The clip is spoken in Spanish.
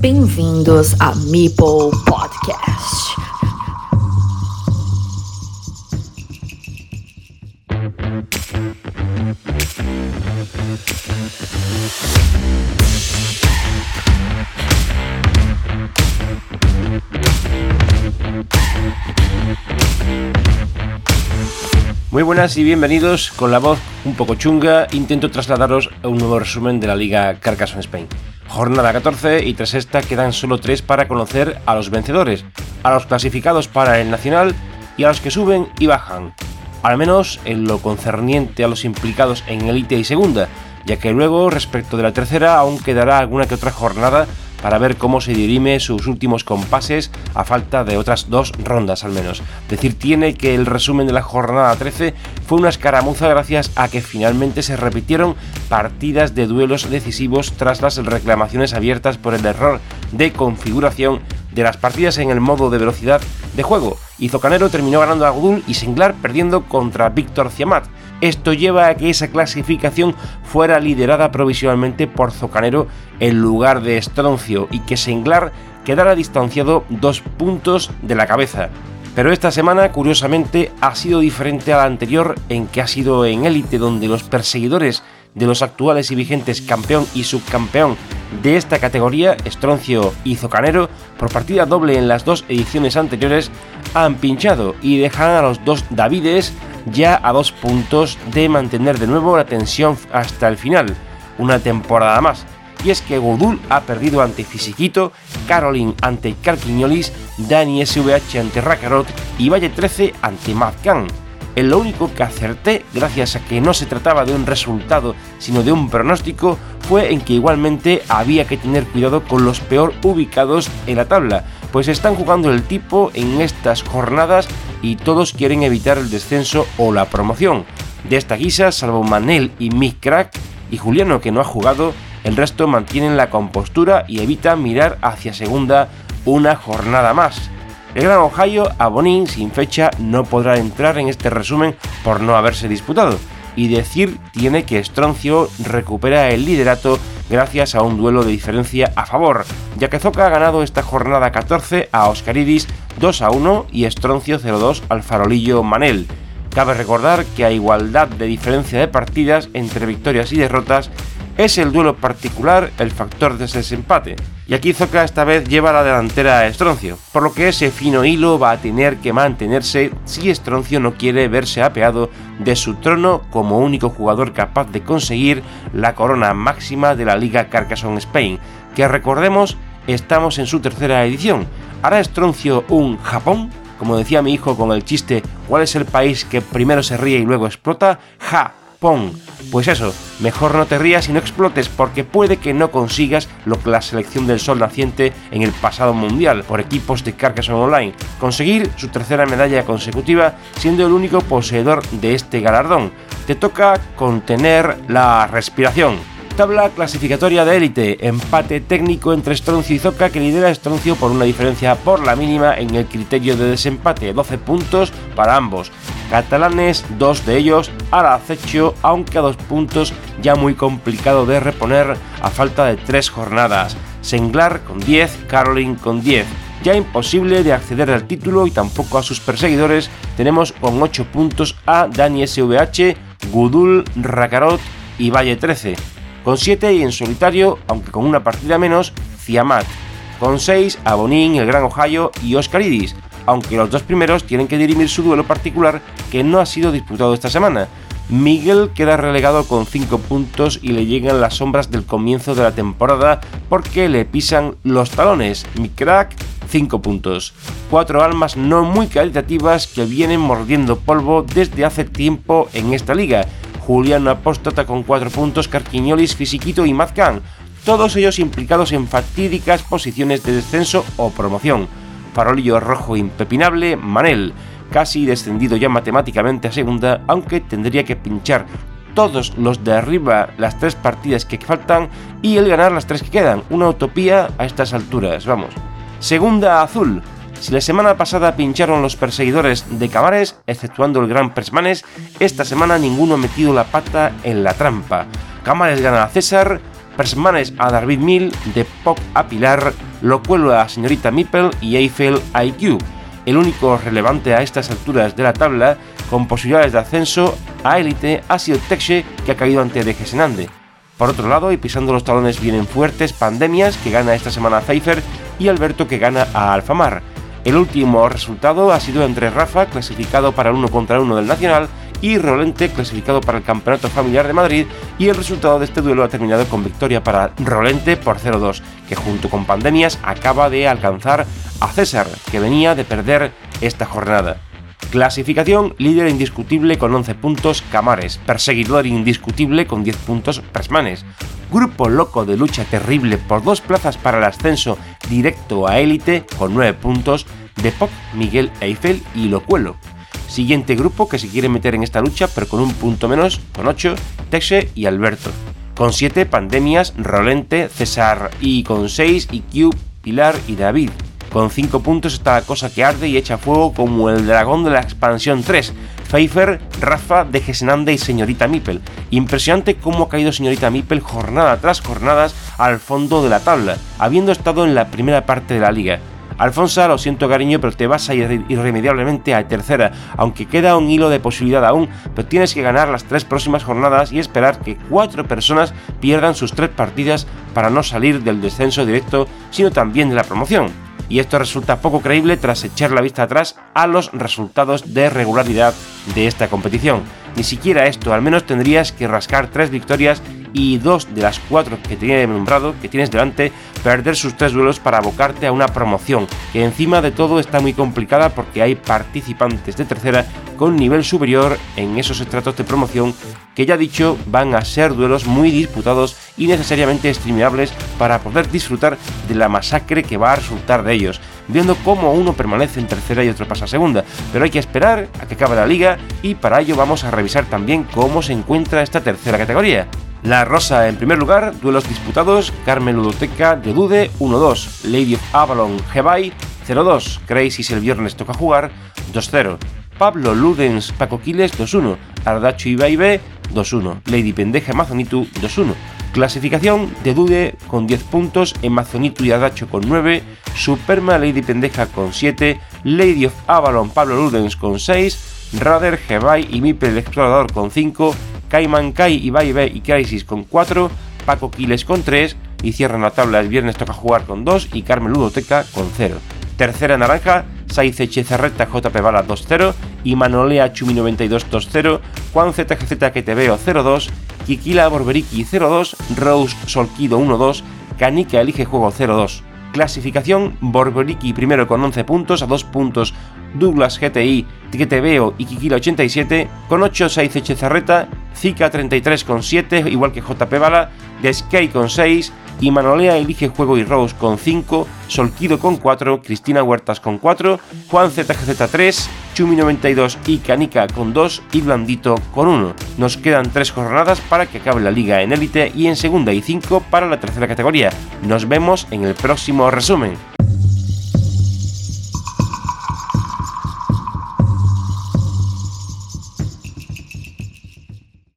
Bem-vindos a Meeple Podcast. Muy buenas y bienvenidos. Con la voz un poco chunga, intento trasladaros a un nuevo resumen de la Liga Carcassonne Spain. Jornada 14 y tras esta quedan solo 3 para conocer a los vencedores, a los clasificados para el Nacional y a los que suben y bajan. Al menos en lo concerniente a los implicados en Elite y Segunda, ya que luego, respecto de la tercera, aún quedará alguna que otra jornada para ver cómo se dirime sus últimos compases a falta de otras dos rondas al menos. Decir tiene que el resumen de la jornada 13 fue una escaramuza gracias a que finalmente se repitieron partidas de duelos decisivos tras las reclamaciones abiertas por el error de configuración de las partidas en el modo de velocidad de juego, y Zocanero terminó ganando a Gudul y Senglar perdiendo contra Víctor Ciamat. Esto lleva a que esa clasificación fuera liderada provisionalmente por Zocanero en lugar de Stroncio y que Senglar quedara distanciado dos puntos de la cabeza. Pero esta semana, curiosamente, ha sido diferente a la anterior en que ha sido en élite donde los perseguidores de los actuales y vigentes campeón y subcampeón de esta categoría, Estroncio y Zocanero, por partida doble en las dos ediciones anteriores, han pinchado y dejan a los dos Davides ya a dos puntos de mantener de nuevo la tensión hasta el final, una temporada más. Y es que Godul ha perdido ante Fisiquito, Caroline ante Carquiñolis, Dani SVH ante Rakarot y Valle 13 ante Mazcan lo único que acerté, gracias a que no se trataba de un resultado, sino de un pronóstico, fue en que igualmente había que tener cuidado con los peor ubicados en la tabla, pues están jugando el tipo en estas jornadas y todos quieren evitar el descenso o la promoción. De esta guisa, salvo Manel y Mick Crack y Juliano que no ha jugado, el resto mantienen la compostura y evitan mirar hacia segunda una jornada más. El Gran Ohio, Abonín, sin fecha, no podrá entrar en este resumen por no haberse disputado. Y decir tiene que Stroncio recupera el liderato gracias a un duelo de diferencia a favor, ya que Zoca ha ganado esta jornada 14 a Oscaridis 2 a 1 y Stroncio 0-2 al farolillo Manel. Cabe recordar que a igualdad de diferencia de partidas entre victorias y derrotas, es el duelo particular el factor de ese desempate. Y aquí Zoka esta vez lleva la delantera a Estroncio, por lo que ese fino hilo va a tener que mantenerse si Estroncio no quiere verse apeado de su trono como único jugador capaz de conseguir la corona máxima de la Liga Carcassonne Spain, que recordemos estamos en su tercera edición. ¿Hará Estroncio un Japón? Como decía mi hijo con el chiste, ¿cuál es el país que primero se ríe y luego explota? Ja, pues eso, mejor no te rías y no explotes porque puede que no consigas lo que la selección del Sol naciente en el pasado mundial por equipos de Carcassonne Online, conseguir su tercera medalla consecutiva siendo el único poseedor de este galardón. Te toca contener la respiración. Tabla clasificatoria de élite, empate técnico entre Stroncio y Zoca que lidera Stroncio por una diferencia por la mínima en el criterio de desempate, 12 puntos para ambos. Catalanes, dos de ellos al acecho, aunque a dos puntos ya muy complicado de reponer a falta de tres jornadas. Senglar con 10, Caroline con 10. Ya imposible de acceder al título y tampoco a sus perseguidores, tenemos con 8 puntos a Dani SVH, Gudul, Rakarot y Valle 13 con 7 y en solitario, aunque con una partida menos, Ciamat. Con 6, Abonín, el Gran Ohio y Oscaridis, aunque los dos primeros tienen que dirimir su duelo particular que no ha sido disputado esta semana. Miguel queda relegado con 5 puntos y le llegan las sombras del comienzo de la temporada porque le pisan los talones. Mi crack, 5 puntos. Cuatro almas no muy caritativas que vienen mordiendo polvo desde hace tiempo en esta liga Juliano Apóstata con 4 puntos, Carquiñolis, Fisiquito y Mazcan, todos ellos implicados en fatídicas posiciones de descenso o promoción. Farolillo rojo impepinable, Manel, casi descendido ya matemáticamente a segunda, aunque tendría que pinchar todos los de arriba las tres partidas que faltan y el ganar las tres que quedan. Una utopía a estas alturas, vamos. Segunda azul, si la semana pasada pincharon los perseguidores de Camares, exceptuando el Gran Persmanes, esta semana ninguno ha metido la pata en la trampa. Camares gana a César, Persmanes a David Mill, de Pop a Pilar, Locuelo a Señorita Mipel y Eiffel IQ. El único relevante a estas alturas de la tabla, con posibilidades de ascenso a élite, ha sido Texe, que ha caído ante De Gesenande. Por otro lado, y pisando los talones vienen fuertes Pandemias, que gana esta semana Pfeiffer, y Alberto, que gana a Alfamar. El último resultado ha sido entre Rafa, clasificado para el uno contra uno del Nacional, y Rolente, clasificado para el Campeonato Familiar de Madrid, y el resultado de este duelo ha terminado con victoria para Rolente por 0-2, que junto con Pandemias acaba de alcanzar a César, que venía de perder esta jornada. Clasificación, líder indiscutible con 11 puntos Camares, perseguidor indiscutible con 10 puntos Presmanes, grupo loco de lucha terrible por dos plazas para el ascenso directo a élite con 9 puntos de Pop, Miguel Eiffel y Locuelo. Siguiente grupo que se quiere meter en esta lucha pero con un punto menos, con 8, Texe y Alberto. Con 7 Pandemias, Rolente, César y con 6 IQ, Pilar y David. Con 5 puntos está la cosa que arde y echa fuego como el dragón de la expansión 3. Pfeiffer, Rafa, de Gesenande y Señorita Mipel. Impresionante cómo ha caído Señorita Mipel jornada tras jornadas al fondo de la tabla, habiendo estado en la primera parte de la liga. Alfonso, lo siento cariño, pero te vas a ir irremediablemente a tercera, aunque queda un hilo de posibilidad aún, pero tienes que ganar las tres próximas jornadas y esperar que cuatro personas pierdan sus tres partidas para no salir del descenso directo, sino también de la promoción y esto resulta poco creíble tras echar la vista atrás a los resultados de regularidad de esta competición. Ni siquiera esto, al menos tendrías que rascar tres victorias y dos de las cuatro que tiene nombrado, que tienes delante, perder sus tres duelos para abocarte a una promoción, que encima de todo está muy complicada porque hay participantes de tercera con nivel superior en esos estratos de promoción que ya dicho van a ser duelos muy disputados y necesariamente streamables para poder disfrutar de la masacre que va a resultar de ellos, viendo cómo uno permanece en tercera y otro pasa a segunda, pero hay que esperar a que acabe la liga y para ello vamos a revisar también cómo se encuentra esta tercera categoría. La Rosa en primer lugar, duelos disputados, Carmen Ludoteca de Dude 1-2, Lady of Avalon Hebai 0-2, Crazy el viernes toca jugar 2-0, Pablo Ludens Paco Quiles 2-1, Ardacho B 2-1, Lady Pendeja Mazonitu 2-1. Clasificación de Dude con 10 puntos, Mazonitu y Ardacho con 9, Superma Lady Pendeja con 7, Lady of Avalon Pablo Ludens con 6, Rader, Hebai y Mipe el Explorador con 5, Kai, Ibai B y Crisis con 4, Paco Quiles con 3 y cierran la tabla el viernes toca jugar con 2 y Carmen Ludoteca con 0. Tercera naranja, Saiz Echezarreta JP Bala 2-0 y Manolea Chumi 92 2-0, Juan ZGZ que te veo 0-2, Kikila Borberiki 0-2, Rose Solquido 1-2, Canica Elige Juego 0-2. Clasificación, Borboriki primero con 11 puntos, a 2 puntos Douglas GTI, Veo y Kikila 87, con 8 6 Echezarreta, Zika 33 con 7, igual que JP Bala, Sky con 6, y Manolea elige juego y Rose con 5, Solquido con 4, Cristina Huertas con 4, Juan ZGZ 3, Chumi 92 y Canica con 2 y Blandito con 1. Nos quedan 3 jornadas para que acabe la liga en élite y en segunda y 5 para la tercera categoría. Nos vemos en el próximo resumen.